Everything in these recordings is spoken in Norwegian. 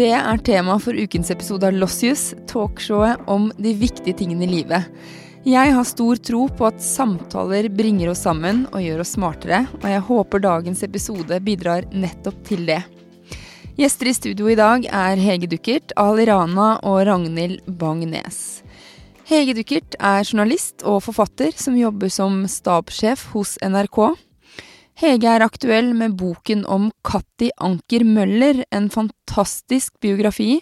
det er tema for ukens episode av Lossius, talkshowet om de viktige tingene i livet. Jeg har stor tro på at samtaler bringer oss sammen og gjør oss smartere, og jeg håper dagens episode bidrar nettopp til det. Gjester i studio i dag er Hege Duckert, Ali Rana og Ragnhild Bang-Nes. Hege Duckert er journalist og forfatter som jobber som stabssjef hos NRK. Hege er aktuell med boken om Katti Anker Møller, en fantastisk biografi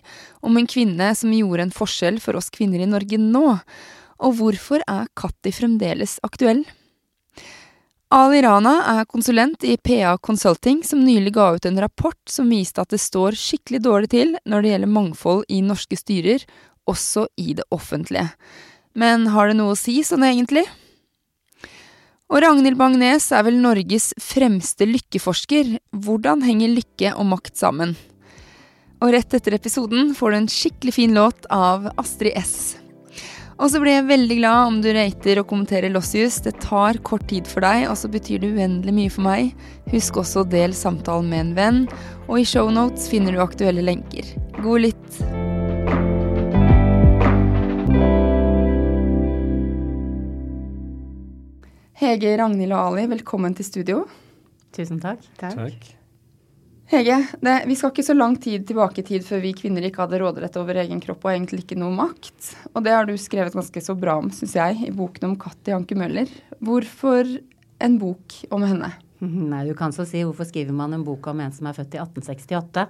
om en kvinne som gjorde en forskjell for oss kvinner i Norge nå. Og hvorfor er Katti fremdeles aktuell? Ali Rana er konsulent i PA Consulting, som nylig ga ut en rapport som viste at det står skikkelig dårlig til når det gjelder mangfold i norske styrer, også i det offentlige. Men har det noe å si sånn egentlig? Og Ragnhild Bang-Nes er vel Norges fremste lykkeforsker. Hvordan henger lykke og makt sammen? Og rett etter episoden får du en skikkelig fin låt av Astrid S. Og så blir jeg veldig glad om du rater og kommenterer Lossius. Det tar kort tid for deg, og så betyr det uendelig mye for meg. Husk også å del samtalen med en venn, og i shownotes finner du aktuelle lenker. God lytt! Hege, Ragnhild og Ali, velkommen til studio. Tusen takk. Takk. takk. Hege, det, vi skal ikke så lang tid tilbake i tid før vi kvinner ikke hadde råderett over egen kropp og egentlig ikke noe makt. Og det har du skrevet ganske så bra om, syns jeg, i boken om Katti Anke Møller. Hvorfor en bok om henne? Nei, du kan så si hvorfor skriver man en bok om en som er født i 1868?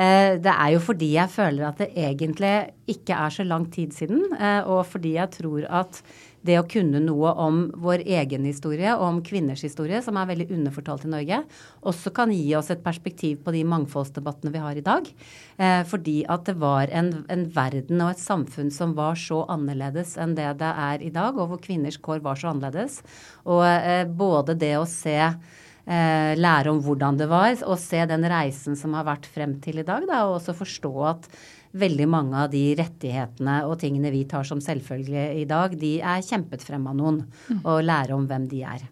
Eh, det er jo fordi jeg føler at det egentlig ikke er så lang tid siden, eh, og fordi jeg tror at det å kunne noe om vår egen historie og om kvinners historie, som er veldig underfortalt i Norge, også kan gi oss et perspektiv på de mangfoldsdebattene vi har i dag. Eh, fordi at det var en, en, verden og et samfunn som var så annerledes enn det det er i dag, og hvor kvinners kår var så annerledes. Og eh, både det å se Eh, lære om hvordan det var, og se den reisen som har vært frem til i dag. Da, og også forstå at veldig mange av de rettighetene og tingene vi tar som selvfølgelige i dag, de er kjempet frem av noen. Mm. Og lære om hvem de er.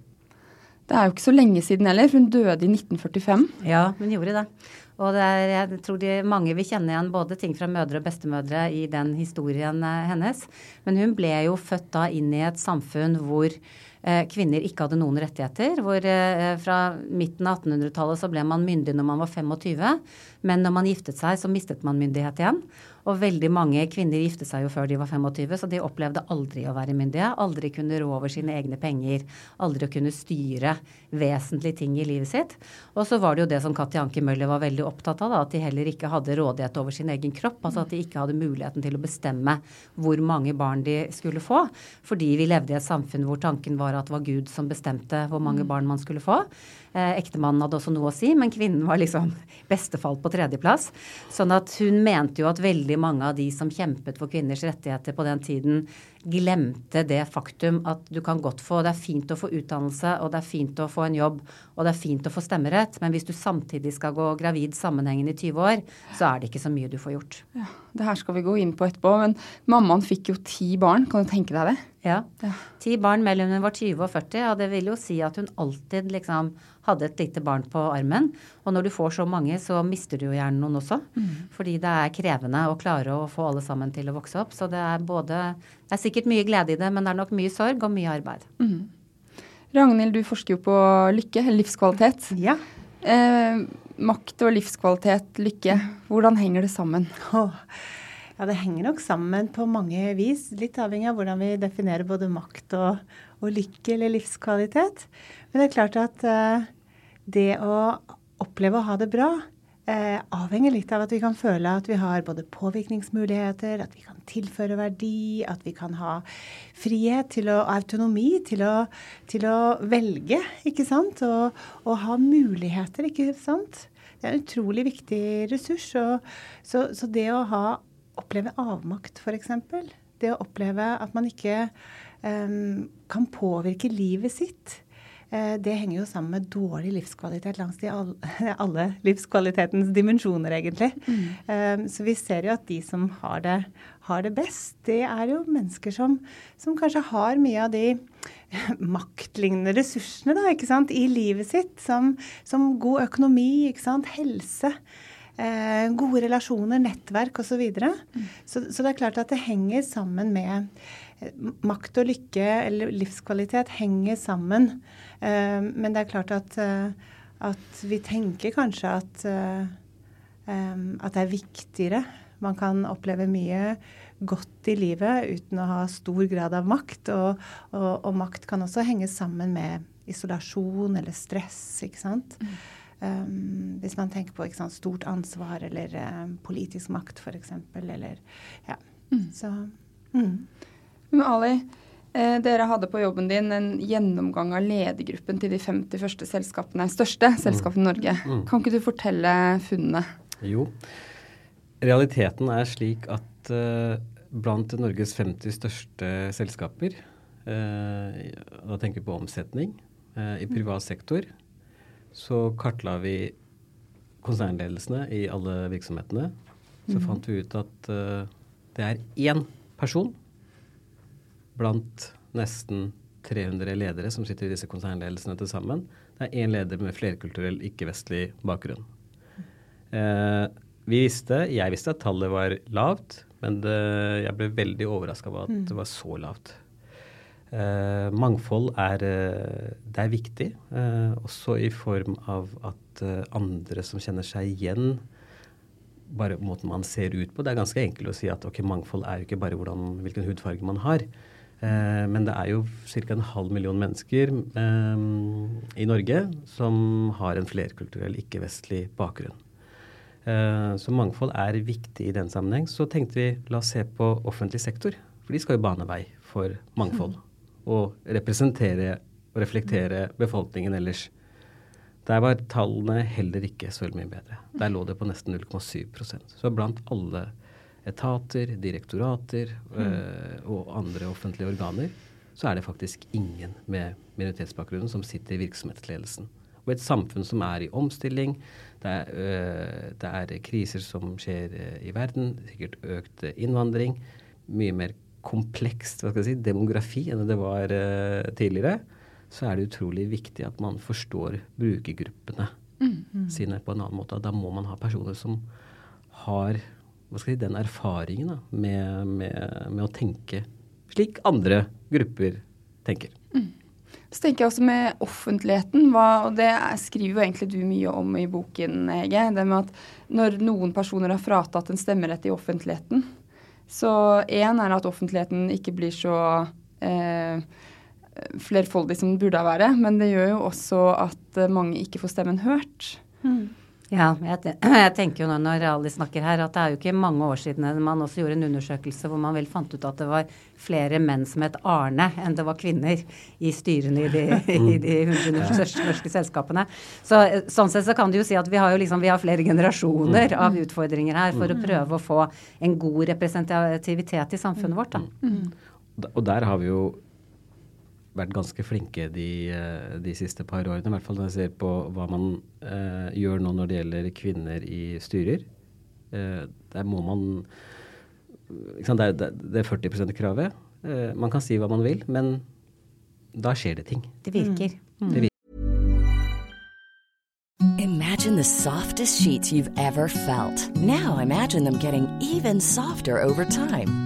Det er jo ikke så lenge siden heller, for hun døde i 1945. Ja, hun gjorde det. Og det er, jeg tror de, mange vil kjenne igjen både ting fra mødre og bestemødre i den historien eh, hennes. Men hun ble jo født da inn i et samfunn hvor kvinner ikke hadde noen rettigheter. Hvor eh, fra midten av 1800-tallet så ble man myndig når man var 25. Men når man giftet seg, så mistet man myndighet igjen. Og veldig mange kvinner giftet seg jo før de var 25, så de opplevde aldri å være myndige. Aldri kunne rå over sine egne penger. Aldri å kunne styre vesentlige ting i livet sitt. Og så var det jo det som Katti Anke Møller var veldig opptatt av, da, at de heller ikke hadde rådighet over sin egen kropp. Altså at de ikke hadde muligheten til å bestemme hvor mange barn de skulle få. Fordi vi levde i et samfunn hvor tanken var at det var Gud som bestemte hvor mange mm. barn man skulle få. Eh, ektemannen hadde også noe å si, men kvinnen var liksom bestefall på tredjeplass. Sånn at hun mente jo at veldig mange av de som kjempet for kvinners rettigheter på den tiden, glemte det faktum at du kan godt få Det er fint å få utdannelse, og det er fint å få en jobb, og det er fint å få stemmerett, men hvis du samtidig skal gå gravid sammenhengende i 20 år, så er det ikke så mye du får gjort. Ja, Det her skal vi gå inn på etterpå, men mammaen fikk jo ti barn. Kan du tenke deg det? Ja. Ti barn mellom hun var 20 og 40, og det vil jo si at hun alltid liksom hadde et lite barn på armen. Og når du får så mange, så mister du jo gjerne noen også. Mm. Fordi det er krevende å klare å få alle sammen til å vokse opp. Så det er både Det er sikkert mye glede i det, men det er nok mye sorg og mye arbeid. Mm. Ragnhild, du forsker jo på lykke, eller livskvalitet. Ja. Eh, makt og livskvalitet, lykke, hvordan henger det sammen? Oh. Ja, Det henger nok sammen på mange vis. Litt avhengig av hvordan vi definerer både makt og, og lykke eller livskvalitet. Men det er klart at uh, det å oppleve å ha det bra eh, avhenger litt av at vi kan føle at vi har både påvirkningsmuligheter, at vi kan tilføre verdi, at vi kan ha frihet til å, autonomi til å, til å velge, ikke sant? Og, og, ha muligheter, ikke sant? Det er en utrolig viktig ressurs. Og, så, så det å ha oppleve avmakt, f.eks. Det å oppleve at man ikke um, kan påvirke livet sitt. Uh, det henger jo sammen med dårlig livskvalitet langs de alle, alle livskvalitetens dimensjoner, egentlig. Mm. Um, så vi ser jo at de som har det, har det best, det er jo mennesker som, som kanskje har mye av de maktlignende ressursene da, ikke sant, i livet sitt, som, som god økonomi, ikke sant, helse. eh, gode relasjoner, nettverk osv. Så, videre. mm. så Så det er klart at det henger sammen med eh, Makt og lykke eller livskvalitet henger sammen. Eh, men det er klart at, eh, at vi tenker kanskje at, eh, at det er viktigere. Man kan oppleve mye godt i livet uten å ha stor grad av makt. Og, og, og makt kan også henge sammen med isolasjon eller stress, ikke sant. Mm. Um, hvis man tenker på sant, stort ansvar eller um, politisk makt f.eks. Eller ja. Mm. Så mm. Men Ali, eh, dere hadde på jobben din en gjennomgang av ledergruppen til de 50 første selskapene, største mm. selskapene i Norge. Mm. Kan ikke du fortelle funnene? Jo. Realiteten er slik at uh, blant Norges 50 største selskaper, uh, da tenker vi på omsetning, i privat sektor, så kartla vi konsernledelsene i alle virksomhetene. Så mm. fant vi ut at det er én person blant nesten 300 ledere som sitter i disse konsernledelsene til sammen. Det er én leder med flerkulturell, ikke-vestlig bakgrunn. Eh, vi visste, Jeg visste at tallet var lavt, men det, jeg ble veldig overraska over at mm. det var så lavt. Eh, mangfold er, eh, det er viktig, eh, også i form av at eh, andre som kjenner seg igjen, bare måten man ser ut på. Det er ganske enkelt å si at okay, mangfold er jo ikke bare hvordan, hvilken hudfarge man har. Eh, men det er jo ca. en halv million mennesker eh, i Norge som har en flerkulturell, ikke-vestlig bakgrunn. så mangfold er viktig i den sammenheng. Så tenkte vi la oss se på offentlig sektor, for de skal jo bane vei for mangfold og representere og reflektere befolkningen ellers. Der var tallene heller ikke så mye bedre. Der lå det på nesten 0,7% Så blant alle etater, direktorater mm. og andre offentlige organer, så er det faktisk ingen med minoritetsbakgrunn som sitter i virksomhetsledelsen. Og et samfunn som er i omstilling, det er, øh, det er kriser som skjer øh, i verden, sikkert økt innvandring, mye mer komplekst hva skal jeg si, demografi enn det var øh, tidligere, så er det utrolig viktig at man forstår brukergruppene mm, mm. sine på en annen måte. Da må man ha personer som har hva skal jeg si, den erfaringen da, med, med, med, å tenke slik andre grupper tenker. Mm. Så tenker jeg også med offentligheten, hva, og det skriver jo egentlig du mye om i boken, Hege. Det med at når noen personer har fratatt en stemmerett i offentligheten, så én er at offentligheten ikke blir så eh, flerfoldig som den burde være. Men det gjør jo også at eh, mange ikke får stemmen hørt. Mm. Ja, jeg, jeg, tenker jo nå når Ali snakker her, at det er jo ikke mange år siden man også gjorde en undersøkelse hvor man vel fant ut at det var flere menn som het Arne enn det var kvinner i styrene i de, i de 100 største norske selskapene. Så, sånn sett så kan du jo si at vi har jo liksom, vi har flere generasjoner mm. av utfordringer her for å mm. prøve å få en god representativitet i samfunnet vårt. Da. Mm. Og der har vi jo vært ganske flinke de, eh, de, siste par årene. I hvert fall når jeg ser på hva man eh, gjør nå når det gjelder kvinner i styrer. Eh, der må man sant, Det er, det er 40 %-kravet. Eh, man kan si hva man vil, men da skjer det ting. Det virker. Mm. Det virker. Imagine the softest sheets you've ever felt. Now imagine them getting even softer over time.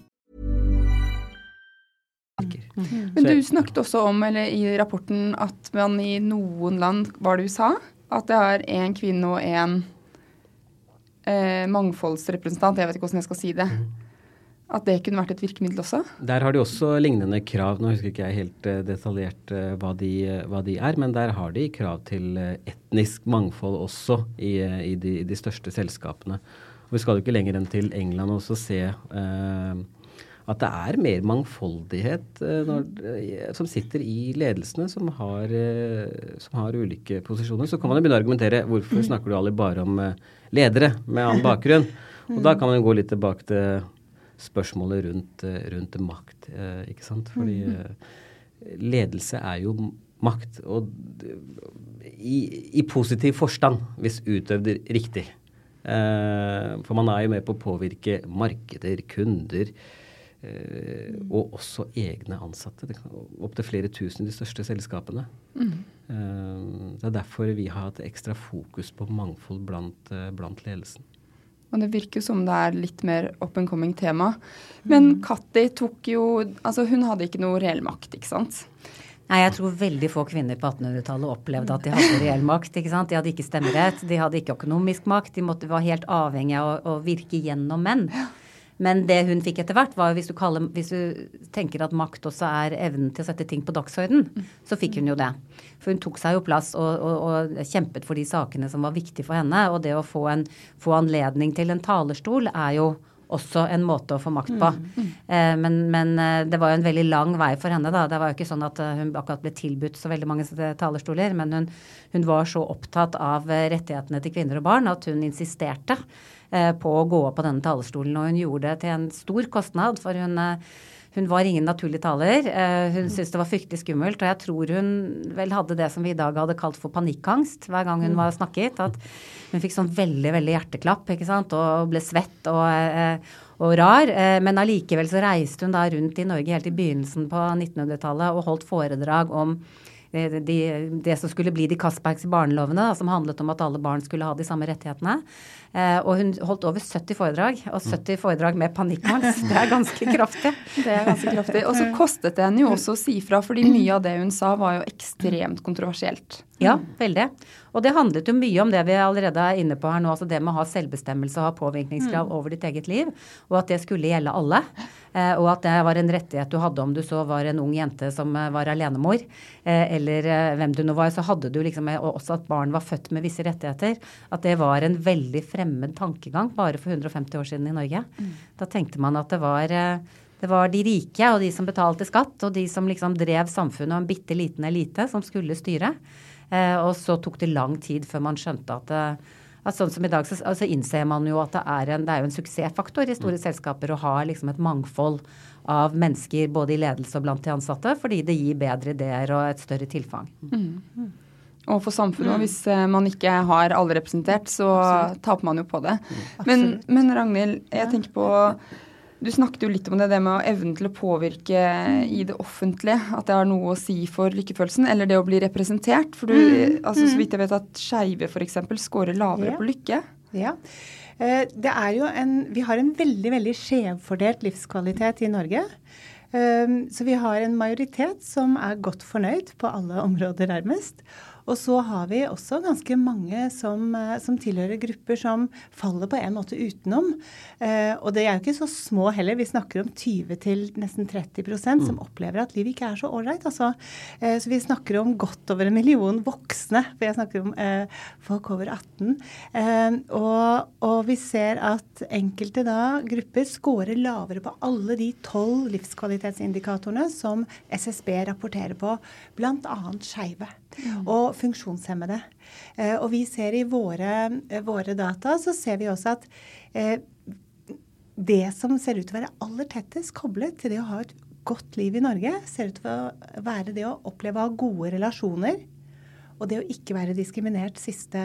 Mm. Men du snakket også om, eller i rapporten, at man i noen land, var det USA, at det er én kvinne og én eh, mangfoldsrepresentant. Jeg vet ikke hvordan jeg skal si det. Mm. At det kunne vært et virkemiddel også? Der har de også lignende krav. Nå husker ikke jeg helt uh, detaljert uh, hva, de, uh, hva, de, er, men der har de krav til etnisk mangfold også i, i, de, i, de, største selskapene. Og vi skal jo ikke lenger enn til England også se at det er mer mangfoldighet uh, når, uh, som sitter i ledelsene, som har, uh, som har, ulike posisjoner. Så kan man jo begynne å argumentere hvorfor snakker du aldri bare om ledere med annen bakgrunn? Og da kan man jo gå litt tilbake til spørsmålet rundt, eh, rundt makt, eh, ikke sant. Fordi eh, ledelse er jo makt. Og i, i positiv forstand, hvis utøvd riktig. for man er jo med på å påvirke markeder, kunder. Og også egne ansatte. Opptil flere tusen i de største selskapene. Mm. det er derfor vi har hatt ekstra fokus på mangfold blant, blant ledelsen. Og det virker jo som det er litt mer up and coming tema. Men mm. Katti tok jo Altså hun hadde ikke noe reell makt, ikke sant? Nei, jeg tror veldig få kvinner på 1800-tallet opplevde at de hadde reell makt. ikke sant? De hadde ikke stemmerett, de hadde ikke økonomisk makt. De måtte, var helt avhengig av å, å virke gjennom menn. Men det hun fikk etter hvert, var hvis du, kaller, hvis du tenker at makt også er evnen til å sette ting på dagsorden, så fikk hun jo det. For hun tok seg jo plass og, og, og, kjempet for de sakene som var viktige for henne. Og det å få, en, få anledning til en talerstol er jo også en måte å få makt på. Mm. Eh, men, men, eh, det var jo en veldig lang vei for henne, da. Det var jo ikke sånn at eh, hun akkurat ble tilbudt så veldig mange talerstoler. Men hun, hun var så opptatt av rettighetene til kvinner og barn at hun insisterte Eh, på å gå opp på denne talerstolen. Og hun gjorde det til en stor kostnad, for hun, eh, hun var ingen naturlig taler. Eh, hun syntes det var fryktelig skummelt, og jeg tror hun vel hadde det som vi i dag hadde kalt for panikkangst hver gang hun mm. var snakket. At hun fikk sånn veldig, veldig hjerteklapp, ikke sant, og ble svett og, og rar. Men allikevel så reiste hun da rundt i Norge helt i begynnelsen på 1900-tallet og holdt foredrag om de, det som skulle bli de Castbergs barnelovene, da, som handlet om at alle barn skulle ha de samme rettighetene. Eh, og hun holdt over 70 foredrag, og 70 foredrag med panikkangst. Det er ganske kraftig. Det er ganske kraftig. Og så kostet det henne jo også å si fra, fordi mye av det hun sa var jo ekstremt kontroversielt. Ja, veldig. Og det handlet jo mye om det vi allerede er inne på her nå, altså det med å ha selvbestemmelse og ha påvirkningskrav mm. over ditt eget liv, og at det skulle gjelde alle. Eh, og at det var en rettighet du hadde om du så var en ung jente som eh, var alenemor, eller hvem du nå var, så hadde du liksom også at barn var født med visse rettigheter. At det var en veldig fremmed tankegang bare for 150 år siden i Norge. Mm. Da tenkte man at det var, eh, det var de rike og de som betalte skatt, og de som liksom drev samfunnet og en bitte liten elite som skulle styre. Eh, og så tok det lang tid før man skjønte at, det, eh, at sånn som i dag, så altså innser man jo at det er, en, det er en suksessfaktor i store mm. selskaper å ha liksom et mangfold av mennesker både i ledelse og blant de ansatte, fordi det gir bedre ideer og et større tilfang. Mm. mm og for samfunnet. Mm. Hvis eh, man ikke har alle representert, så Absolutt. taper man jo på det. Mm. Men, men, Ragnhild, jeg tenker på Du snakket jo litt om det, det med evnen til å påvirke i det offentlige. At det har noe å si for lykkefølelsen. Eller det å bli representert. For du, mm. altså, så mm. vidt jeg vet at skeive f.eks. scorer lavere ja. på lykke. Ja. Eh, det er jo en, vi har en veldig veldig skjevfordelt livskvalitet i Norge. Um, så vi har en majoritet som er godt fornøyd på alle områder, nærmest. Og så har vi også ganske mange som, eh, som, tilhører grupper som faller på en måte utenom. Eh, og det er jo ikke så små heller. Vi snakker om 20 til nesten 30 mm. som opplever at livet ikke er så ålreit. Altså. Eh, så vi snakker om godt over en million voksne. For jeg snakker om eh, folk over 18. Eh, og, og, vi ser at enkelte da, grupper scorer lavere på alle de tolv livskvalitetsindikatorene som SSB rapporterer på, bl.a. skeive og funksjonshemmede. Eh, og vi ser i våre, eh, våre, data så ser vi også at eh, det som ser ut til å være aller tettest koblet til det å ha et godt liv i Norge, ser ut til å være det å oppleve å ha gode relasjoner. Og det å ikke være diskriminert siste,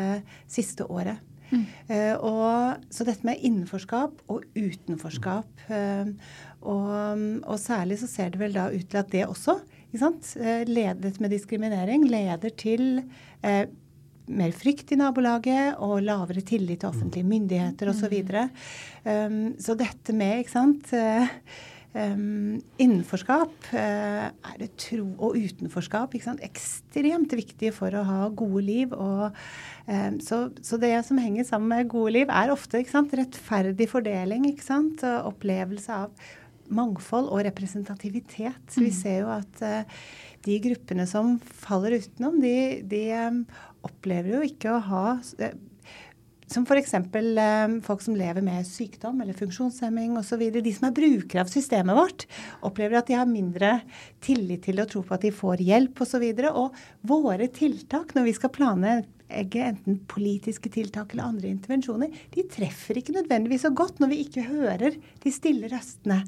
siste året. Mm. Uh, og, så dette med innenforskap og utenforskap. Uh, og, og, særlig så ser det vel da ut til at det også ledet med diskriminering leder til eh, mer frykt i nabolaget og lavere tillit til offentlige myndigheter osv. Så, videre. um, så dette med ikke sant, um, innenforskap uh, tro, og utenforskap ikke sant, ekstremt viktig for å ha gode liv. Og, um, så, så, det som henger sammen med gode liv, er ofte ikke sant, rettferdig fordeling. Ikke sant, opplevelse av mangfold og representativitet. Så vi mm. ser jo at uh, de gruppene som faller utenom, de, de um, opplever jo ikke å ha uh, som f.eks. Um, folk som lever med sykdom eller funksjonshemming osv. De som er brukere av systemet vårt, opplever at de har mindre tillit til å tro på at de får hjelp osv. Og, så og våre tiltak når vi skal plane enten politiske tiltak eller andre intervensjoner, de treffer ikke nødvendigvis så godt når vi ikke hører de stille røstene.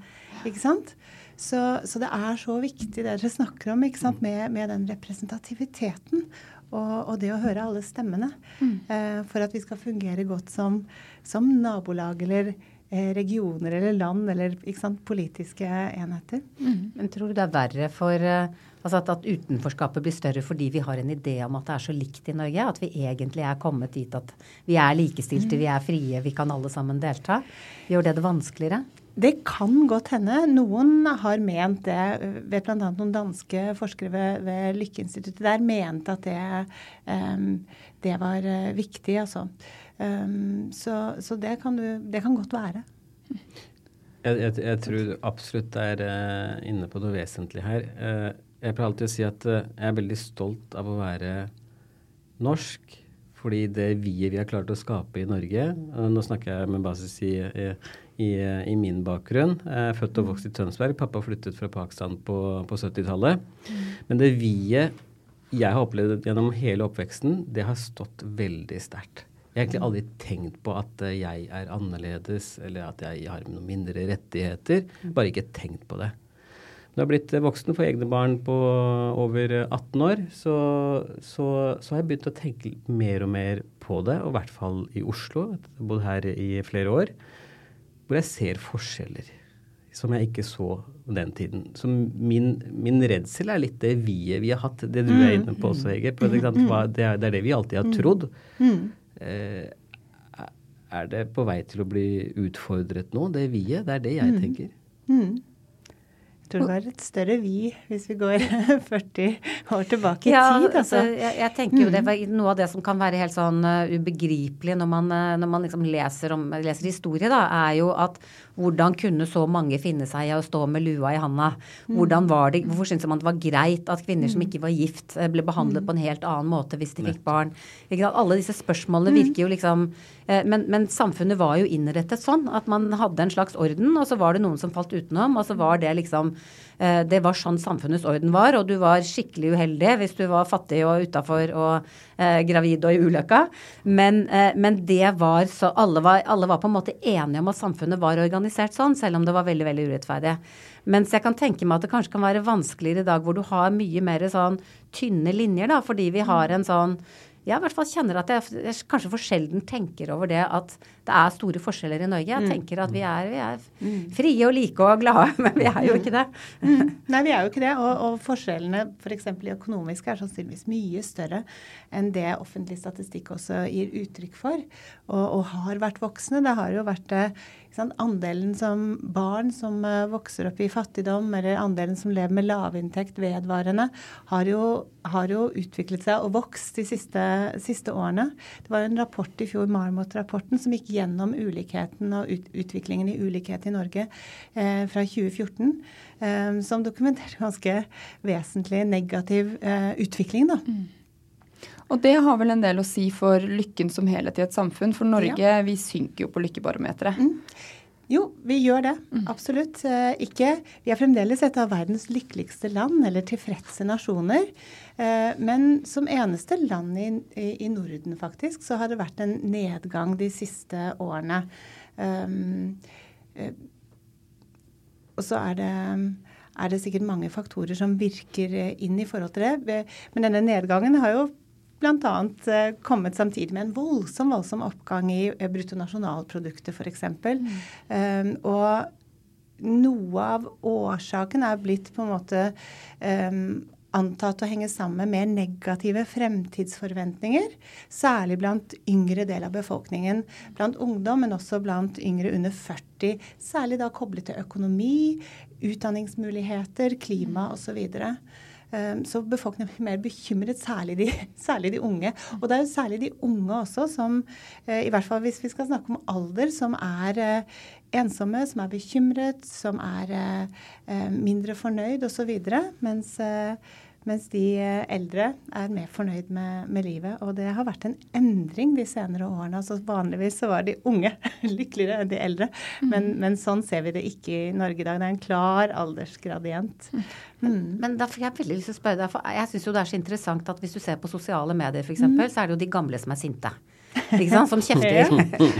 Ikke sant? Så, så det er så viktig det dere snakker om ikke sant? Med, med den representativiteten og, og, det å høre alle stemmene. Mm. Eh, for at vi skal fungere godt som, som nabolag eller eh, regioner eller land eller sant, politiske enheter. Mm. Men tror du det er verre for eh, Altså at, at, utenforskapet blir større fordi vi har en idé om at det er så likt i Norge? At vi egentlig er kommet dit at vi er likestilte, mm. vi er frie, vi kan alle sammen delta? Gjør det det vanskeligere? Det kan godt hende. Noen har ment det. Vet bl.a. noen danske forskere ved, ved Lykkeinstituttet der mente at det, um, det var uh, viktig, altså. Um, så, så det, kan du, det, kan godt være. Jeg, jeg, jeg tror absolutt det er uh, inne på noe vesentlig her. Uh, jeg pleier alltid å si at uh, jeg er veldig stolt av å være norsk. Fordi det vi-et vi har klart å skape i Norge Nå snakker jeg med basis i, i, i min bakgrunn. Jeg er født og vokst i Tønsberg. Pappa flyttet fra Pakistan på, på 70-tallet. Mm. Men det vi-et jeg har opplevd gjennom hele oppveksten, det har stått veldig sterkt. Jeg har egentlig aldri tenkt på at jeg er annerledes, eller at jeg har noen mindre rettigheter. Bare ikke tenkt på det. Når jeg har blitt voksen for egne barn på over 18 år, så, så, så, har jeg begynt å tenke mer og mer på det, og i hvert fall i Oslo. Jeg har bodd her i flere år. Hvor jeg ser forskjeller som jeg ikke så den tiden. Så min, min redsel er litt det vi-et vi har hatt, det du er inne på også, Hege. Det, er, det, er det vi alltid har trodd. Eh, er det på vei til å bli utfordret nå, det vi-et? Det er det jeg tenker. Mm tror det var et større vi hvis vi går 40 år tilbake i ja, tid. Altså. jeg, jeg, tenker jo det, mm. Noe av det som kan være helt sånn uh, ubegripelig når man, uh, når man liksom leser, om, leser, historie, da, er jo at hvordan kunne så mange finne seg i å stå med lua i handa? Hvordan var det, Hvorfor syntes man det var greit at kvinner som mm. ikke var gift, eh, ble behandlet på en helt annen måte hvis de fikk barn? Alle disse spørsmålene mm. virker jo liksom men, men, samfunnet var jo innrettet sånn at man hadde en slags orden, og så var det noen som falt utenom, og så var det liksom det var sånn samfunnets orden var, og du var skikkelig uheldig hvis du var fattig og utafor og eh, gravid og i ulykka. Men, eh, men, det var så alle var, alle var, på en måte enige om at samfunnet var organisert sånn, selv om det var veldig, veldig urettferdig. Mens jeg kan tenke meg at det kanskje kan være vanskeligere i dag hvor du har mye mer sånn tynne linjer, da, fordi vi har en sånn jeg i hvert fall kjenner at jeg, jeg, kanskje for sjelden tenker over det at det er store forskjeller i Norge. Jeg mm. tenker at vi er, vi er, mm. frie og like og glade, men vi er jo ikke det. Mm. Nei, vi er jo ikke det. Og, og forskjellene f.eks. For i økonomisk er sannsynligvis mye større enn det offentlig statistikk også gir uttrykk for, og, og har vært voksne. Det har jo vært eh, sant, andelen som barn som uh, vokser opp i fattigdom, eller andelen som lever med lavinntekt vedvarende, har jo, har jo utviklet seg og vokst de siste, siste, årene. Det var en rapport i fjor, Marmot-rapporten, som gikk gjennom ulikheten og ut, utviklingen i ulikhet i Norge eh, fra 2014, eh, som dokumenterer ganske vesentlig negativ eh, utvikling. da. Mm. Og det har vel en del å si for lykken som helhet i et samfunn. For Norge, ja. vi synker jo på lykkebarometeret. Mm. Jo, vi gjør det. Mm. Absolutt. Eh, ikke Vi er fremdeles et av verdens lykkeligste land, eller tilfredse nasjoner. Eh, men som eneste land i, i Norden, faktisk, så har det vært en nedgang de siste årene. Um, og så er det er det sikkert mange faktorer som virker inn i forhold til det. Men denne nedgangen har jo bl.a. Eh, kommet samtidig med en voldsom, voldsom oppgang i eh, bruttonasjonalproduktet f.eks. Mm. Um, og noe av årsaken er blitt på en måte um, antatt å henge sammen med negative fremtidsforventninger. Særlig blant yngre del av befolkningen. Blant ungdom, men også blant yngre under 40. Særlig da koblet til økonomi, utdanningsmuligheter, klima osv. Og, så befolkningen blir mer bekymret, særlig de, særlig de, unge. Og det er jo særlig de unge også som, eh, i hvert fall hvis vi skal snakke om alder, som er eh, ensomme, som er bekymret, som er eh, mindre fornøyd osv. Mens, Mens de eldre er mer fornøyd med, med, livet. Og det har vært en endring de senere årene. altså Vanligvis så var de unge lykkeligere enn de eldre. Men, mm. men sånn ser vi det ikke i Norge i dag. Det er en klar aldersgradient. Mm. Men, Men da fikk jeg veldig lyst til å spørre deg, for jeg syns jo det er så interessant at hvis du ser på sosiale medier f.eks., mm. så er det jo de gamle som er sinte ikke sant, som kjefter.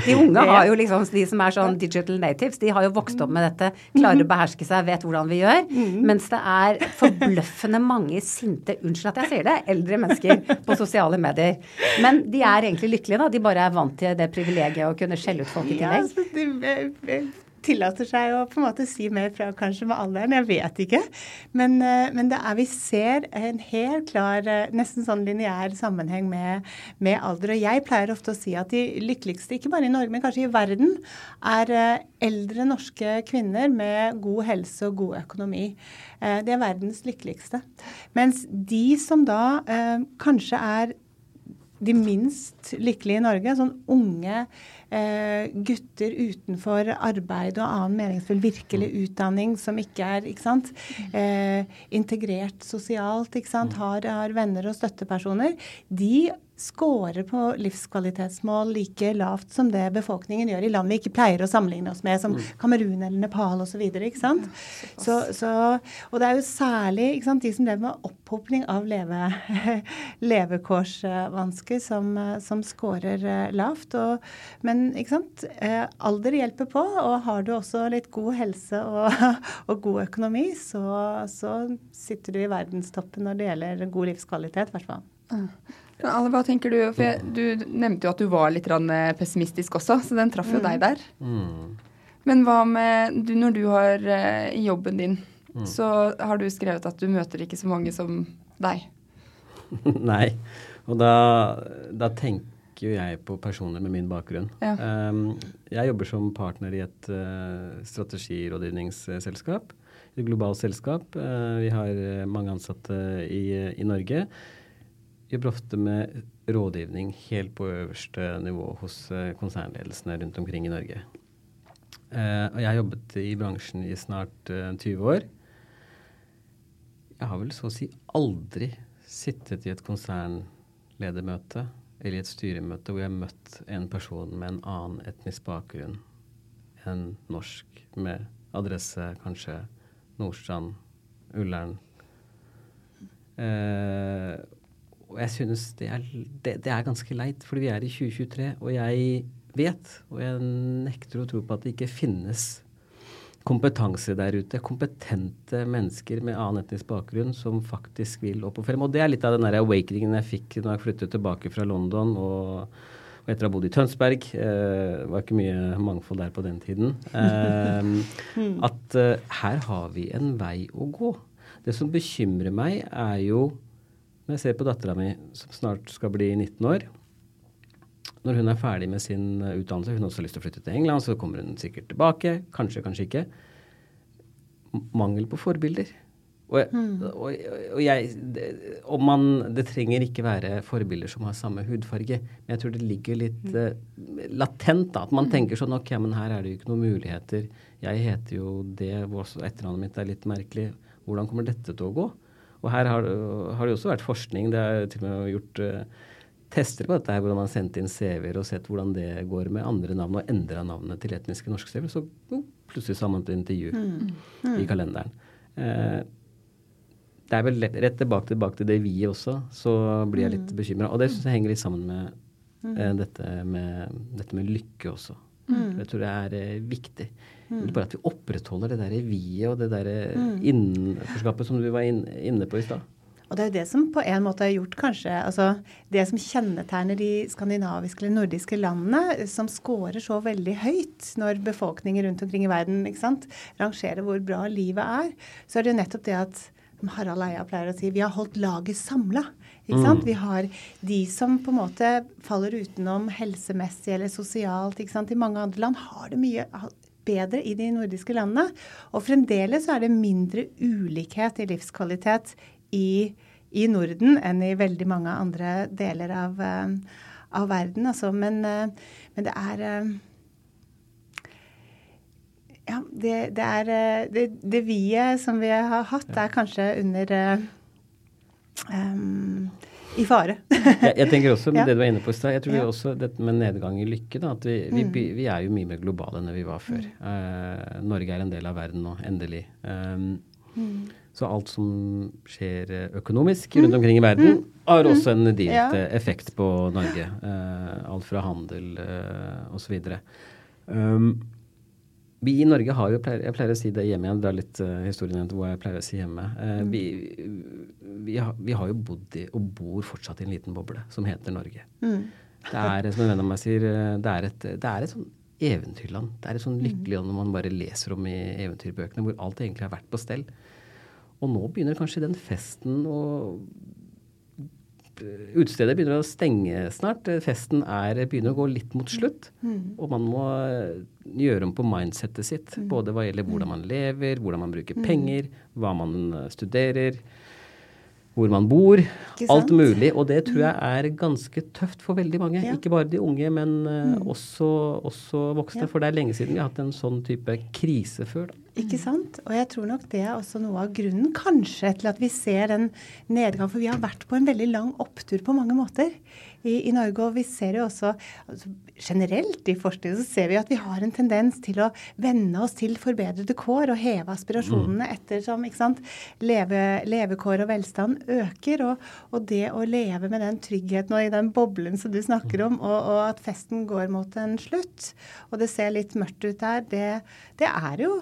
De unge har jo liksom, de som er sånn digital natives, de har jo vokst opp med dette, klarer å beherske seg, vet hvordan vi gjør. Mm. Mens det er forbløffende mange sinte, unnskyld at jeg sier det, eldre mennesker på sosiale medier. Men de er egentlig lykkelige, da. De bare er vant til det privilegiet å kunne skjelle ut folk i tillegg. Ja, tillater seg å på en måte si mer fra kanskje med alderen. Jeg vet ikke. Men, eh, men det er, vi ser en helt klar, eh, nesten sånn lineær sammenheng med, med, alder. Og jeg pleier ofte å si at de lykkeligste, ikke bare i Norge, men kanskje i verden, er eh, eldre norske kvinner med god helse og god økonomi. Det er verdens lykkeligste. Mens de som da kanskje er de minst lykkelige i Norge, sånn unge eh, gutter utenfor arbeid og annen meningsfull virkelig mm. utdanning som ikke er ikke sant, eh, integrert sosialt, ikke sant, mm. har, har venner og støttepersoner, de scorer på livskvalitetsmål like lavt som det befolkningen gjør i land vi ikke pleier å sammenligne oss med, som mm. Kamerun eller Nepal osv. Så, så, og det er jo særlig ikke sant, de som lever med opphopning av leve, levekårsvansker, som, som scorer eh, lavt. Og, men sant, eh, alder hjelper på, og har du også litt god helse og, og god økonomi, så, så, sitter du i verdenstoppen når det gjelder god livskvalitet, i hvert fall. Alle, hva tenker du? For jeg, du nevnte jo at du var litt eh, pessimistisk også, så den traff jo mm. deg der. Mm. Men hva med du, når du har uh, jobben din, mm. så har du skrevet at du møter ikke så mange som deg? Nei. Og da, da, tenker jo jeg på personer med min bakgrunn. Ja. Um, jeg jobber som partner i et uh, strategirådgivningsselskap. Et globalt selskap. Uh, vi har mange ansatte i, i Norge jobber ofte med rådgivning helt på øverste nivå hos eh, konsernledelsene rundt omkring i Norge. Og jeg har jobbet i bransjen i snart uh, 20 år. Jeg har vel så å si aldri sittet i et konsernledermøte eller i et styremøte hvor jeg har møtt en person med en annen etnisk bakgrunn enn norsk, med adresse kanskje Nordstrand, Ullern. eh, og jeg synes det er, det, det er, ganske leit, fordi vi er i 2023, og jeg vet, og jeg nekter å tro på at det ikke finnes kompetanse der ute. Kompetente mennesker med annen etnisk bakgrunn som faktisk vil opp og frem. Og det er litt av den der awakeningen jeg fikk når jeg flyttet tilbake fra London og, etter å ha bodd i Tønsberg. Eh, var ikke mye mangfold der på den tiden. Eh, at eh, her har vi en vei å gå. Det som bekymrer meg, er jo når jeg ser på dattera mi, som snart skal bli 19 år Når hun er ferdig med sin eh, utdannelse, hun har også lyst til å flytte til England, så kommer hun sikkert tilbake. Kanskje, kanskje ikke. Mangel på forbilder. Og, mm. og, og jeg, det, og man, det trenger ikke være forbilder som har samme hudfarge, men jeg tror det ligger litt uh, latent. da, At man mm. tenker sånn Ok, men her er det jo ikke noen muligheter. Jeg heter jo det, etternavnet mitt er litt merkelig. Hvordan kommer dette til å gå? Og her har, har, det også vært forskning. Det er til og med gjort uh, tester på dette her, hvordan man har sendt inn CV-er og sett hvordan det går med andre navn, og endra navnet til etniske norske CV-er, Så jo, plutselig har man et intervju mm. Mm. i kalenderen. Eh, det er vel rett tilbake, tilbake til det vi også, så blir jeg litt mm. bekymra. Og det syns jeg henger litt sammen med, eh, dette, med dette med lykke også. Mm. Jeg tror det er viktig. Mm. Bare at vi opprettholder det der vi-et og det der mm. innenforskapet som du var inne på i stad. Og det er jo det som på en måte har gjort kanskje altså Det som kjennetegner de skandinaviske eller nordiske landene, som scorer så veldig høyt når befolkningen rundt omkring i verden ikke sant, rangerer hvor bra livet er, så er det jo nettopp det at Harald Eia pleier å si vi har holdt laget samla. Mm. Vi har de som på en måte faller utenom helsemessig eller sosialt. I mange andre land har det mye bedre i de nordiske landene. Og fremdeles er det mindre ulikhet i livskvalitet i, i Norden enn i veldig mange andre deler av, uh, av verden. Altså. Men, uh, men, det er uh, Ja, det, det er Det, det vi-et som vi har hatt, er kanskje under um, i fare. jeg, jeg, tenker også med Ja. det du var inne på i stad, jeg tror Ja. vi også dette med nedgang i lykke, da, at vi, vi, Mm. vi, er jo mye mer globale enn vi var før. Eh, Norge er en del av verden nå, endelig. Um, Mm. Så alt som skjer eh, økonomisk rundt omkring i verden, har også en direkte Ja. effekt på Norge. Eh, alt fra handel uh, osv. Um, vi i Norge har jo, jeg pleier å si det hjemme igjen, det er litt uh, historien hvor jeg pleier å si hjemme. Eh, vi, vi, har, vi har jo bodd i, og bor fortsatt i en liten boble som heter Norge. Mm. Det er, som en venn av meg sier, eh, det er et, det er et sånn eventyrland. Det er et sånn lykkelig land man bare leser om i eventyrbøkene, hvor alt egentlig har vært på stell. Og nå begynner kanskje den festen å Utestedet begynner å stenge snart. Festen er, begynner å gå litt mot slutt. Og man må eh, gjøre om på mindsettet sitt. Både hva gjelder hvordan man lever, hvordan man bruker penger, hva man eh, studerer, hvor man bor. Alt mulig. Og det tror jeg er ganske tøft for veldig mange. Ja. Ikke bare de unge, men mm. også, også voksne. Ja. For det er lenge siden vi har hatt en sånn type krise før. Da. Ikke sant? Og jeg tror nok det er også noe av grunnen kanskje til at vi ser den nedgang. For vi har vært på en veldig lang opptur på mange måter i, i Norge. Og vi ser jo også altså, generelt i forskningen så ser vi at vi har en tendens til å venne oss til forbedrede kår og heve aspirasjonene ettersom ikke sant, leve, levekår og velstand øker. Og, og det å leve med den tryggheten og i den boblen som du snakker om, og, og at festen går mot en slutt, og det ser litt mørkt ut der, det, det er jo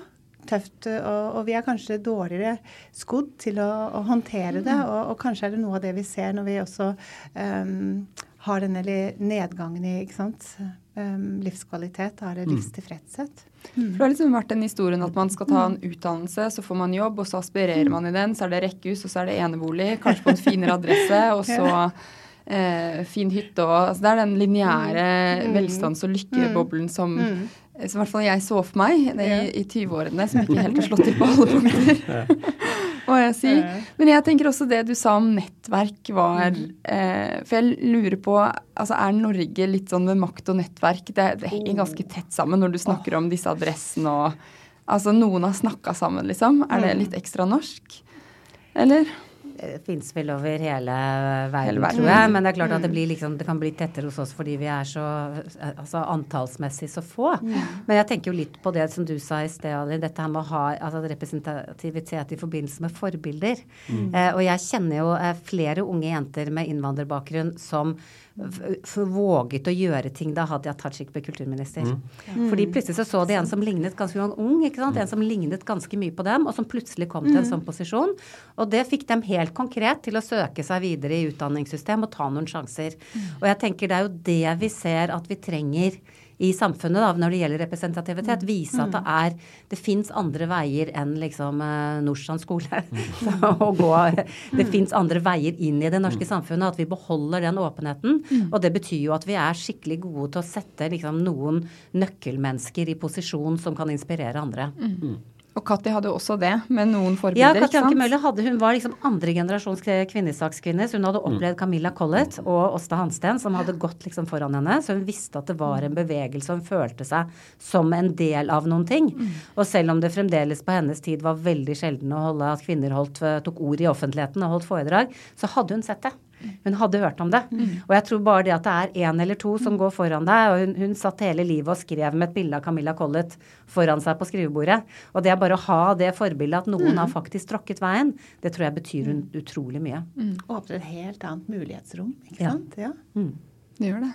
tøft, og, og vi er kanskje dårligere skodd til å, å håndtere det. Og, og kanskje er det noe av det vi ser når vi også um, har denne nedgangen i ikke sant? Um, livskvalitet, har livstilfredshet. det livstilfredshet. For det har liksom vært den historien at man skal ta en utdannelse, så får man jobb, og så aspirerer man i den, så er det rekkehus, og så er det enebolig, kanskje på en finere adresse, og så eh, fin hytte og altså Det er den lineære velstands- og lykkeboblen som, som i hvert fall jeg så for meg det, i, i 20-årene, som ikke helt har slått til på alle punkter. må jeg si. Men jeg tenker også det du sa om nettverk var eh, For jeg lurer på altså Er Norge litt sånn med makt og nettverk? Det, det henger ganske tett sammen når du snakker om disse adressene og Altså noen har snakka sammen, liksom. Er det litt ekstra norsk? Eller? Det fins vel over hele verden, Hele verden. tror jeg. Men det er klart at det, blir liksom, det kan bli tettere hos oss fordi vi er så altså antallsmessig så få. Men jeg tenker jo litt på det som du sa i sted, Ali. Dette her med å ha altså representativitet i forbindelse med forbilder. Eh, og jeg kjenner jo eh, flere unge jenter med innvandrerbakgrunn som f f våget å gjøre ting da Hadia Tajik ble kulturminister. Fordi plutselig så så de en som lignet ganske ung, ikke sant? en som lignet ganske mye på dem, og som plutselig kom til en sånn posisjon. Og det fikk dem helt konkret til å søke seg videre i utdanningssystem og ta noen sjanser. Og jeg tenker det er jo det vi ser at vi trenger i samfunnet da, når det gjelder representativitet. Vise at det er Det fins andre veier enn liksom eh, Nordstrand skole. å gå. Det fins andre veier inn i det norske samfunnet. At vi beholder den åpenheten. Og det betyr jo at vi er skikkelig gode til å sette liksom, noen nøkkelmennesker i posisjon som kan inspirere andre. Og Katti hadde også det, med noen Ja, forbilder. Katti Anke Mølle hadde, hun var liksom andregenerasjons kvinnesakskvinne. Så hun hadde opplevd Camilla Collett og Åsta Hansten, som hadde gått liksom foran henne. Så hun visste at det var en bevegelse, og hun følte seg som en del av noen ting. Og selv om det fremdeles på hennes tid var veldig sjelden å holde at kvinner holdt, tok ord i offentligheten og holdt foredrag, så hadde hun sett det. Hun hadde hørt om det. Og jeg tror bare det at det er én eller to som går foran deg, og hun, hun satt hele livet og skrev med et bilde av Camilla Collett foran seg på skrivebordet. Og det er bare å ha det forbildet at noen har faktisk tråkket veien, det tror jeg betyr hun utrolig mye. Åpner et helt annet mulighetsrom, ikke Ja. sant? Ja. Det gjør det.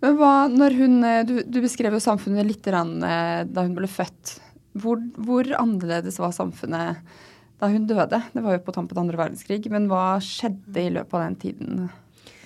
Men hva, når hun, eh, du, du beskrev jo samfunnet litt grann, eh, da hun ble født. Hvor, hvor annerledes var samfunnet da hun døde? Det var jo på tampen av andre verdenskrig. Men hva skjedde i løpet av den tiden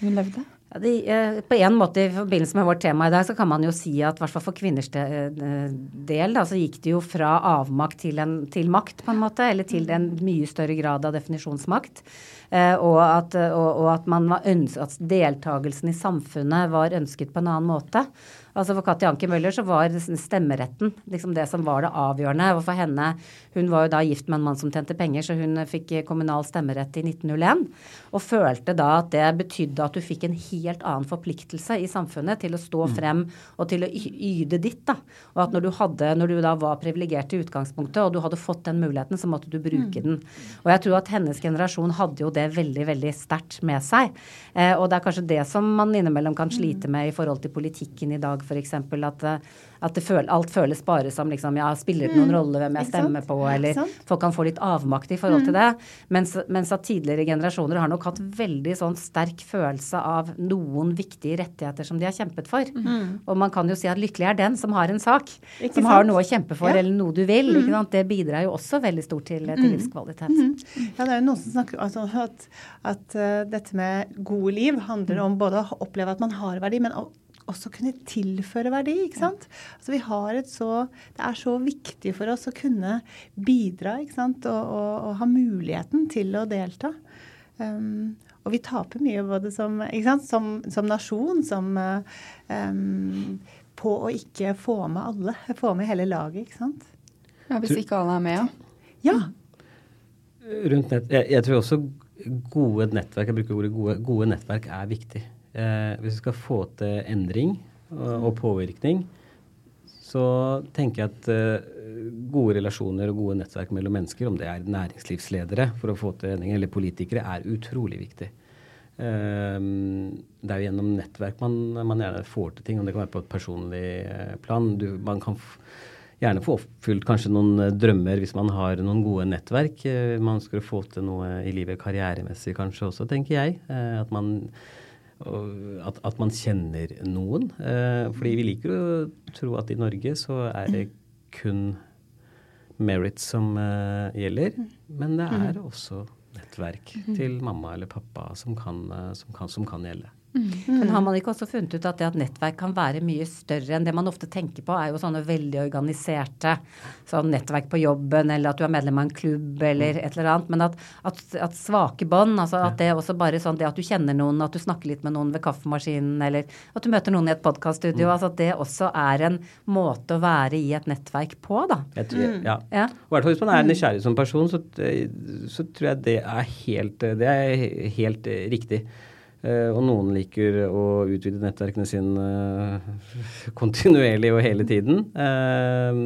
hun levde? Ja, de, eh, på en måte I forbindelse med vårt tema i dag, så kan man jo si at hvert fall for kvinners eh, del, da, så gikk det jo fra avmakt til, en, til makt, på en måte. Eller til en mye større grad av definisjonsmakt. Eh, og, at, og, og at, man var øns at deltakelsen i samfunnet var ønsket på en annen måte. Altså For Katti Anki Møller så var stemmeretten liksom det som var det avgjørende. Og for henne, Hun var jo da gift med en mann som tjente penger, så hun fikk kommunal stemmerett i 1901. Og følte da at det betydde at du fikk en helt annen forpliktelse i samfunnet til å stå frem og til å yde ditt. da. Og at når du, hadde, når du da var privilegert i utgangspunktet, og du hadde fått den muligheten, så måtte du bruke den. Og jeg tror at hennes generasjon hadde jo det veldig, veldig sterkt med seg. Eh, og det er kanskje det som man innimellom kan slite med i forhold til politikken i dag, f.eks. At, eh, at det føl, alt føles bare som liksom, ja, spiller det noen rolle hvem jeg stemmer på, eller folk kan få litt avmakt i forhold til det. Mens, mens at tidligere generasjoner har nok hatt veldig sånn sterk følelse av noen viktige rettigheter som de har kjempet for. Og man kan jo si at lykkelig er den som har en sak, Ikke som har noe å kjempe for, Ja. eller noe du vil. Ikke sant? Det bidrar jo også veldig stort til, til livskvalitet. Ja, det er jo noen som snakker altså, at, at uh, dette med gode liv handler om både å oppleve at man har verdi, men også kunne tilføre verdi. ikke sant? Altså vi har et så, Det er så viktig for oss å kunne bidra ikke sant? Og, og, og ha muligheten til å delta. Um, og vi taper mye både som, ikke sant? som, som nasjon, som eh, um, På å ikke få med alle. Få med hele laget, ikke sant. Ja, Hvis ikke alle er med, ja. Ja. Rundt nett, jeg, jeg tror også gode nettverk jeg bruker ordet gode, gode nettverk er viktig. Eh, hvis vi skal få til endring og, og påvirkning, så tenker jeg at eh, gode relasjoner og gode nettverk mellom mennesker, om det er næringslivsledere for å få til endring, eller politikere, er utrolig viktig. Eh, det er jo gjennom nettverk man, man gjerne får til ting, og det kan være på et personlig eh, plan. Du, man kan gjerne få oppfylt kanskje noen eh, drømmer hvis man har noen gode nettverk. Eh, man skal få til noe i livet karrieremessig kanskje også, tenker jeg. At man at, at man kjenner noen. Eh, fordi vi liker å tro at i Norge så er det kun merit som eh, gjelder. Men det er også nettverk til mamma eller pappa som kan, eh, som kan, som kan gjelde. Men har man ikke også funnet ut at det at nettverk kan være mye større enn det man ofte tenker på, er jo sånne veldig organiserte sånn nettverk på jobben, eller at du er medlem av en klubb, eller et eller annet. Men at, at, at svake bånd, altså at det også bare sånn det at du kjenner noen, at du snakker litt med noen ved kaffemaskinen, eller at du møter noen i et podkaststudio, altså at det også er en måte å være i et nettverk på, da. Jeg tror, ja. Ja. Og i hvert fall hvis man er nysgjerrig som person, så, så tror jeg det er helt, det er helt riktig. Eh, og noen liker å utvide nettverkene sine eh, kontinuerlig og hele tiden. Eh,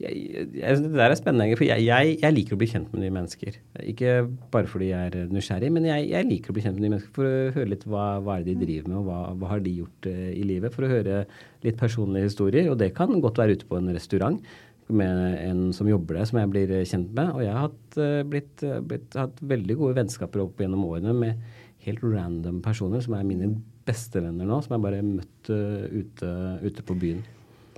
jeg, jeg, det der er spennende, for jeg, jeg, liker å bli kjent med nye mennesker. Ikke bare fordi jeg er nysgjerrig, men jeg, liker å bli kjent med nye mennesker for å høre litt hva, hva er det de driver med, og hva, hva har de gjort i livet. For å høre litt personlige historier. Og det kan godt være ute på en restaurant med en som jobber der, som jeg blir kjent med. Og jeg har hatt, blitt, blitt, hatt veldig gode vennskaper opp gjennom årene med helt random personer som er mine bestevenner nå, som jeg bare møtte møtt uh, ute, ute, på byen.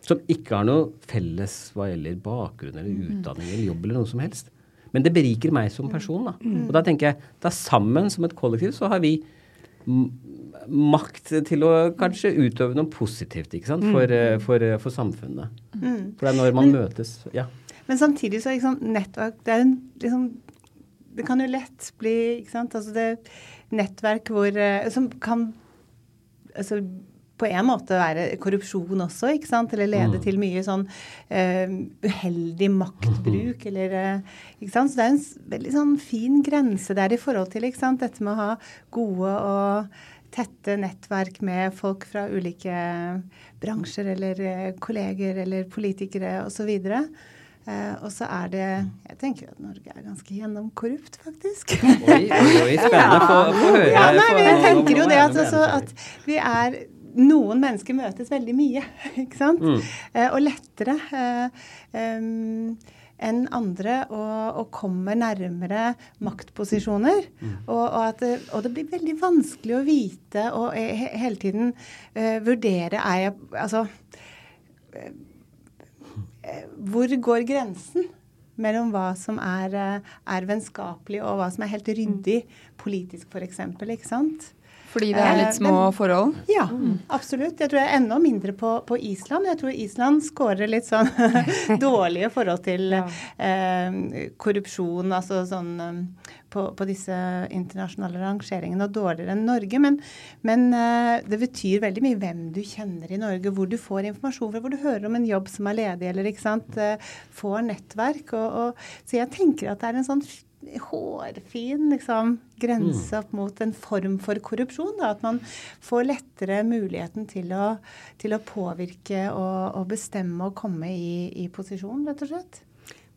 Som ikke har noe felles hva gjelder bakgrunn eller utdanning eller jobb eller noe som helst. Men det beriker meg som person. Da. Og da tenker jeg da sammen som et kollektiv så har vi makt til å kanskje utøve noe positivt ikke sant? For, uh, for, uh, for samfunnet. For det er når man møtes. Ja. Men samtidig så liksom, nettverk det er en liksom Det kan jo lett bli ikke sant, altså det nettverk hvor Som kan altså, på en måte være korrupsjon også, ikke sant? Eller lede Mm. til mye sånn uh, uheldig maktbruk, eller uh, Ikke sant. Så det er en veldig sånn fin grense der i forhold til ikke sant? dette med å ha gode og tette nettverk med folk fra ulike bransjer eller eh, kolleger eller politikere osv. Eh, og så er det Jeg tenker at Norge er ganske gjennomkorrupt, faktisk. Oi, oi, spennende. Få, høre. Ja, nei, men jeg tenker jo det at, altså, at vi er Noen mennesker møtes veldig mye, ikke sant? Mm. Eh, og lettere eh, um, enn andre, og, og kommer nærmere maktposisjoner. Mm. Og, og, at det, og det blir veldig vanskelig å vite og he, hele tiden vurdere Er jeg Altså Hvor går grensen? Mellom hva som er, eh, er vennskapelig og hva som er helt ryddig politisk, f.eks. Ikke sant? Fordi det er Eh, litt små men- forhold? Ja, absolutt. Jeg tror jeg er enda mindre på, på Island. Jeg tror Island scorer litt sånn dårlige forhold til eh, korrupsjon, altså sånn eh, på, på disse internasjonale rangeringene, og dårligere enn Norge. Men, men eh, det betyr veldig mye hvem du kjenner i Norge, hvor du får informasjon fra, hvor du hører om en jobb som er ledig, eller ikke sant. Eh, får nettverk. Og, og, så jeg tenker at det er en sånn hårfin liksom, grense Mm. opp mot en form for korrupsjon. Da. At man får lettere muligheten til å, til å påvirke og, og bestemme og komme i, i posisjon, rett og slett.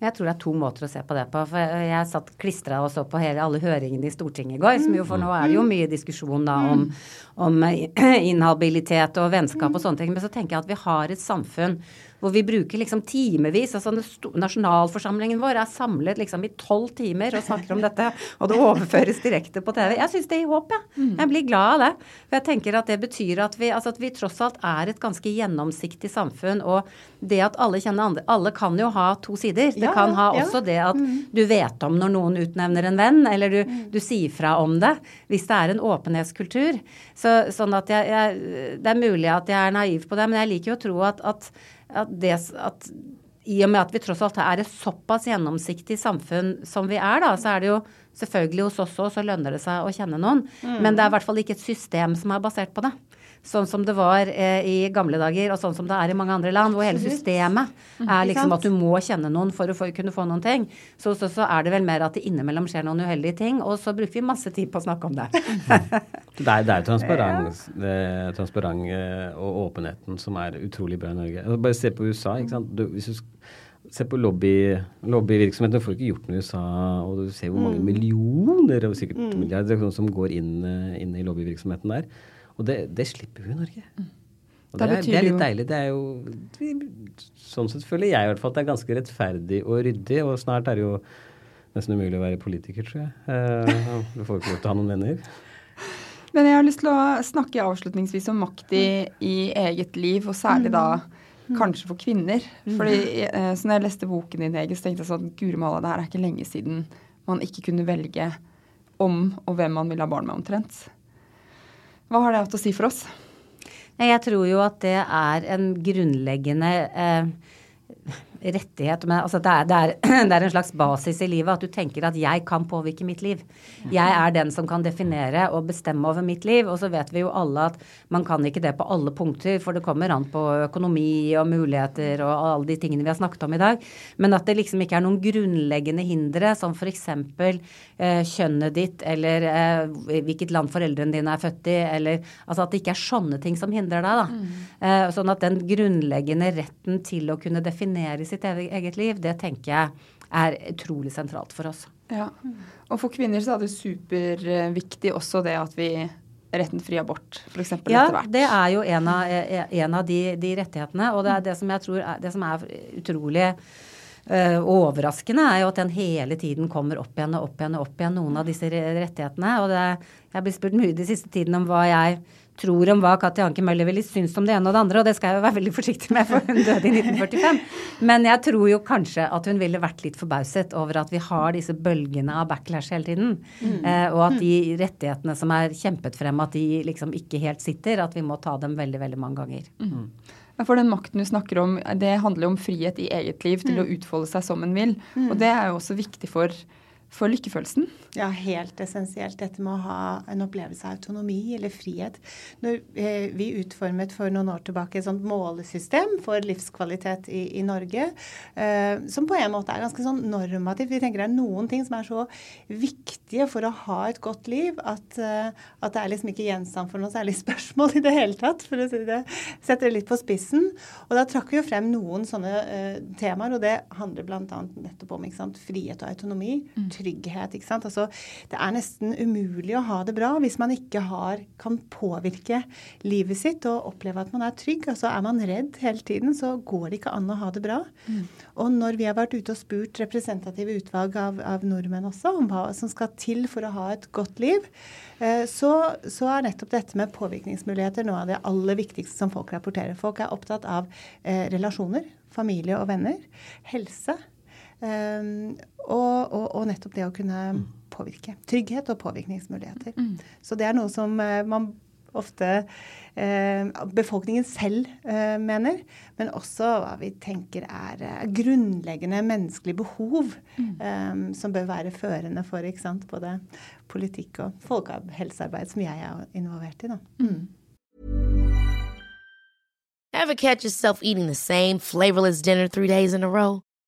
Jeg tror det er to måter å se på det på. For jeg satt klistra og så på hele, alle høringene i Stortinget i går. Som jo, for nå er det jo mye diskusjon da om, om inhabilitet og vennskap og sånne ting. Men så tenker jeg at vi har et samfunn hvor vi bruker liksom timevis. altså Nasjonalforsamlingen vår er samlet liksom i tolv timer og snakker om dette, og det overføres direkte på TV. Jeg syns det gir håp, jeg. Jeg blir glad av det. For jeg tenker at det betyr at vi, altså at vi tross alt er et ganske gjennomsiktig samfunn. Og det at alle kjenner andre Alle kan jo ha to sider. Det Ja, kan ha ja. også det at du vet om når noen utnevner en venn, eller du, du sier fra om det. Hvis det er en åpenhetskultur. Så, sånn at jeg, jeg Det er mulig at jeg er naiv på det, men jeg liker jo å tro at, at, at det at i og med at vi tross alt er et såpass gjennomsiktig samfunn som vi er, da, så er det jo selvfølgelig hos oss òg, så lønner det seg å kjenne noen. Men det er i hvert fall ikke et system som er basert på det. Sånn som det var eh, i gamle dager, og sånn som det er i mange andre land, hvor hele systemet er liksom at du må kjenne noen for å få, kunne få noen ting. Så, så, så er det vel mer at det innimellom skjer noen uheldige ting, og så bruker vi masse tid på å snakke om det. Det er, er transparens, transparent eh, og åpenheten som er utrolig bra i Norge. Bare se på USA. ikke sant? Du, hvis du Se ser på lobby, lobbyvirksomheten, du får ikke gjort noe i USA, og du ser hvor mange millioner, og sikkert milliarder, som går inn, eh, inn i lobbyvirksomheten der. Og det, det slipper vi i Norge. Og det, er, det er litt jo- deilig. Det er jo Sånn sett føler jeg i hvert fall at det er ganske rettferdig og ryddig, og snart er det jo nesten umulig å være politiker, tror jeg. Eh, du får ikke lov til å ha noen venner. Men jeg har lyst til å snakke avslutningsvis om makt i, i eget liv, og særlig da kanskje for kvinner. Fordi eh, så når jeg leste boken din, Hege, så tenkte jeg sånn Guri malla, det her er ikke lenge siden man ikke kunne velge om og hvem man ville ha barn med, omtrent. Hva har det hatt å si for oss? Jeg tror jo at det er en grunnleggende eh, rettighet. Men altså det, er, det, er, det er en slags basis i livet at du tenker at jeg kan påvirke mitt liv. Jeg er den som kan definere og bestemme over mitt liv. Og så vet vi jo alle at man kan ikke det på alle punkter, for det kommer an på økonomi og muligheter og alle de tingene vi har snakket om i dag. Men at det liksom ikke er noen grunnleggende hindre, som f.eks. Eh, kjønnet ditt, eller eh, hvilket land foreldrene dine er født i, eller altså at det ikke er sånne ting som hindrer deg, da. Eh, sånn at den grunnleggende retten til å kunne definere sitt eget liv, det tenker jeg er utrolig sentralt for oss. Ja. Og for kvinner så er det superviktig også det at vi retten fri abort, f.eks. Ja, etter hvert. det er jo en av, eh, en av de, de rettighetene. Og det er det som jeg tror er, det som er utrolig uh, overraskende, er jo at den hele tiden kommer opp igjen og opp igjen og opp igjen, noen av disse rettighetene. Og det, jeg blir spurt mye de siste tiden om hva jeg tror om hva Katja Anke Møller ville syntes om det ene og det andre, og det skal jeg jo være veldig forsiktig med, for hun døde i 1945. Men jeg tror jo kanskje at hun ville vært litt forbauset over at vi har disse bølgene av backlash hele tiden. Eh, og at de rettighetene som er kjempet frem, at de liksom ikke helt sitter. At vi må ta dem veldig, veldig mange ganger. Mm. For den makten du snakker om, det handler jo om frihet i eget liv til å utfolde seg som en vil. Og det er jo også viktig for, for lykkefølelsen. Ja, helt essensielt. Dette med å ha en opplevelse av autonomi eller frihet. Når eh, vi utformet for noen år tilbake et sånt målesystem for livskvalitet i, i Norge, eh, som på en måte er ganske sånn normativt. Vi tenker det er noen ting som er så viktige for å ha et godt liv at, eh, at det er liksom ikke gjenstand for noe særlig spørsmål i det hele tatt, for å si det. Setter det litt på spissen. Og da trakk vi jo frem noen sånne eh, temaer, og det handler bl.a. nettopp om sant, frihet og autonomi. Trygghet. ikke sant, altså det er nesten umulig å ha det bra hvis man ikke har, kan påvirke livet sitt og oppleve at man er trygg. Altså Er man redd hele tiden, så går det ikke an å ha det bra. Og når vi har vært ute og spurt representative utvalg av, av nordmenn også om hva som skal til for å ha et godt liv, eh, så, så er nettopp dette med påvirkningsmuligheter noe av det aller viktigste som folk rapporterer. Folk er opptatt av eh, relasjoner, familie og venner, helse. Um, og, og, og nettopp det å kunne påvirke. Trygghet og påvirkningsmuligheter. Så det er noe som eh, man ofte eh, befolkningen selv eh, mener, men også hva vi tenker er eh, grunnleggende menneskelige behov eh, som bør være førende for sant, både politikk og folkehelsearbeid, som jeg er involvert i. Da. Mm. Ever catch yourself eating the same flavorless dinner three days in a row?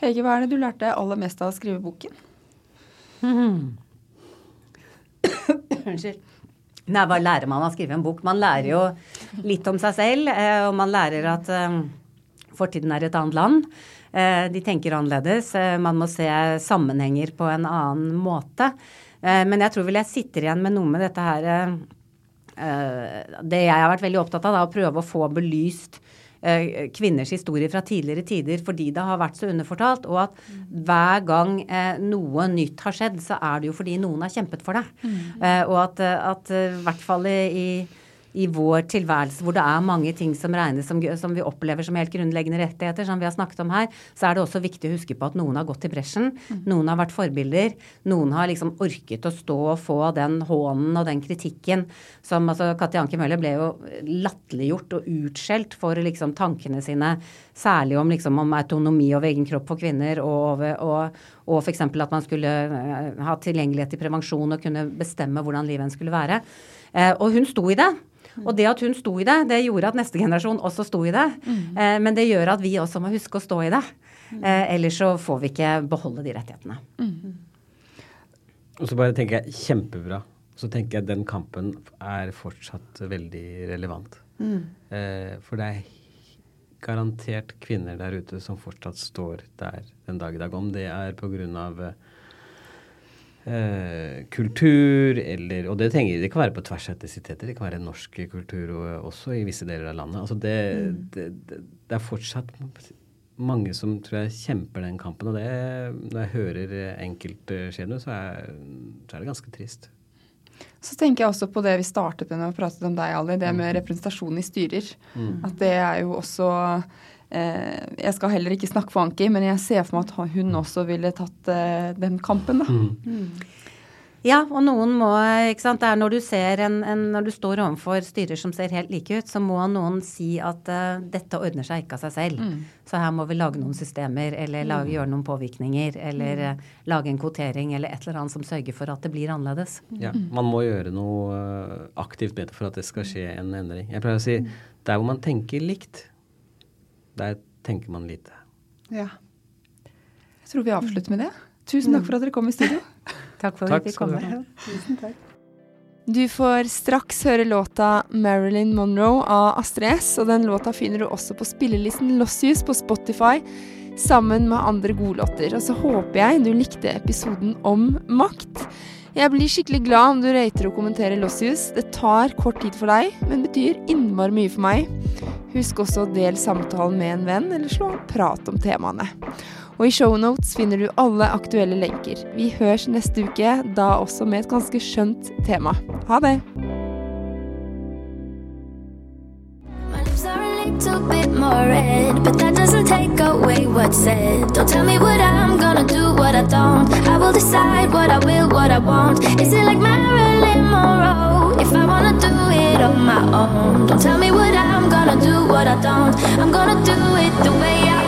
Hege, hva er det du lærte aller mest av å skrive boken? Unnskyld. Nei, hva lærer man av å skrive en bok? Man lærer jo litt om seg selv, eh, og man lærer at eh, fortiden er et annet land. Eh, de tenker annerledes. Man må se sammenhenger på en annen måte. Men jeg tror vel jeg sitter igjen med noe med dette her Det jeg har vært veldig opptatt av, er å prøve å få belyst kvinners historie fra tidligere tider fordi det har vært så underfortalt. Og at hver gang eh, noe nytt har skjedd, så er det jo fordi noen har kjempet for det. Mm. Eh, og at, at i hvert fall i i vår tilværelse hvor det er mange ting som regnes som, som vi opplever som helt grunnleggende rettigheter, som vi har snakket om her, så er det også viktig å huske på at noen har gått i bresjen. Mm. Noen har vært forbilder. Noen har liksom orket å stå og få den hånen og den kritikken som altså Katja Anke Møller ble jo latterliggjort og utskjelt for liksom tankene sine, særlig om liksom om autonomi over egen kropp for kvinner og, og, og f.eks. at man skulle eh, ha tilgjengelighet til prevensjon og kunne bestemme hvordan livet en skulle være. Eh, og hun sto i det. Og det at hun sto i det, det gjorde at neste generasjon også sto i det. Mm. Eh, men det gjør at vi også må huske å stå i det. Eh, ellers så får vi ikke beholde de rettighetene. Mm. Og så bare tenker jeg kjempebra. Så tenker jeg den kampen er fortsatt veldig relevant. Mm. Eh, for det er garantert kvinner der ute som fortsatt står der den dag i dag. Om det er av eh, kultur, eller Og det, trenger, det kan være på tvers av etnisiteter. Det kan være norsk kultur og, også i visse deler av landet. Altså det, mm. det, det, er fortsatt mange som tror jeg kjemper den kampen. Og det, når jeg hører enkeltskjebner, så, så er det ganske trist. Så tenker jeg også på det vi startet med når vi pratet om deg, Ali, det med mm. representasjon i styrer. Mm. At det er jo også jeg skal heller ikke snakke for Anki, men jeg ser for meg at hun også ville tatt eh, den kampen, da. Mm. mm. Ja, og noen må ikke sant, det er når du, ser en, en, når du står overfor styrer som ser helt like ut, så må noen si at uh, dette ordner seg ikke av seg selv. Mm. Så her må vi lage noen systemer, eller lage, mm. gjøre noen påvirkninger, eller uh, lage en kvotering, eller et eller annet som sørger for at det blir annerledes. Ja, Man må gjøre noe aktivt med det for at det skal skje en endring. Jeg pleier å si der hvor man tenker likt, der tenker man lite. Ja. Jeg tror vi avslutter med det. Tusen takk for at dere kom i studio. takk for at vi kom. Tusen takk. Du får straks høre låta 'Marilyn Monroe' av Astrid S. Og den låta finner du også på spillelisten Lossius på Spotify sammen med andre godlåter. Og så håper jeg du likte episoden om makt. Jeg blir skikkelig glad om du rater og kommenterer Lossius. Det tar kort tid for deg, men betyr innmari mye for meg. Husk også å dele samtalen med en venn, eller slå en prat om temaene. Og i shownotes finner du alle aktuelle lenker. Vi høres neste uke, da også med et ganske skjønt tema. Ha det! More red, but that doesn't take away what's said. Don't tell me what I'm gonna do, what I don't. I will decide what I will, what I won't. Is it like Marilyn Monroe? If I wanna do it on my own, don't tell me what I'm gonna do, what I don't. I'm gonna do it the way I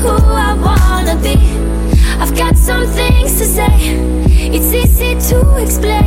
who I wanna be. I've got some things to say, it's easy to explain.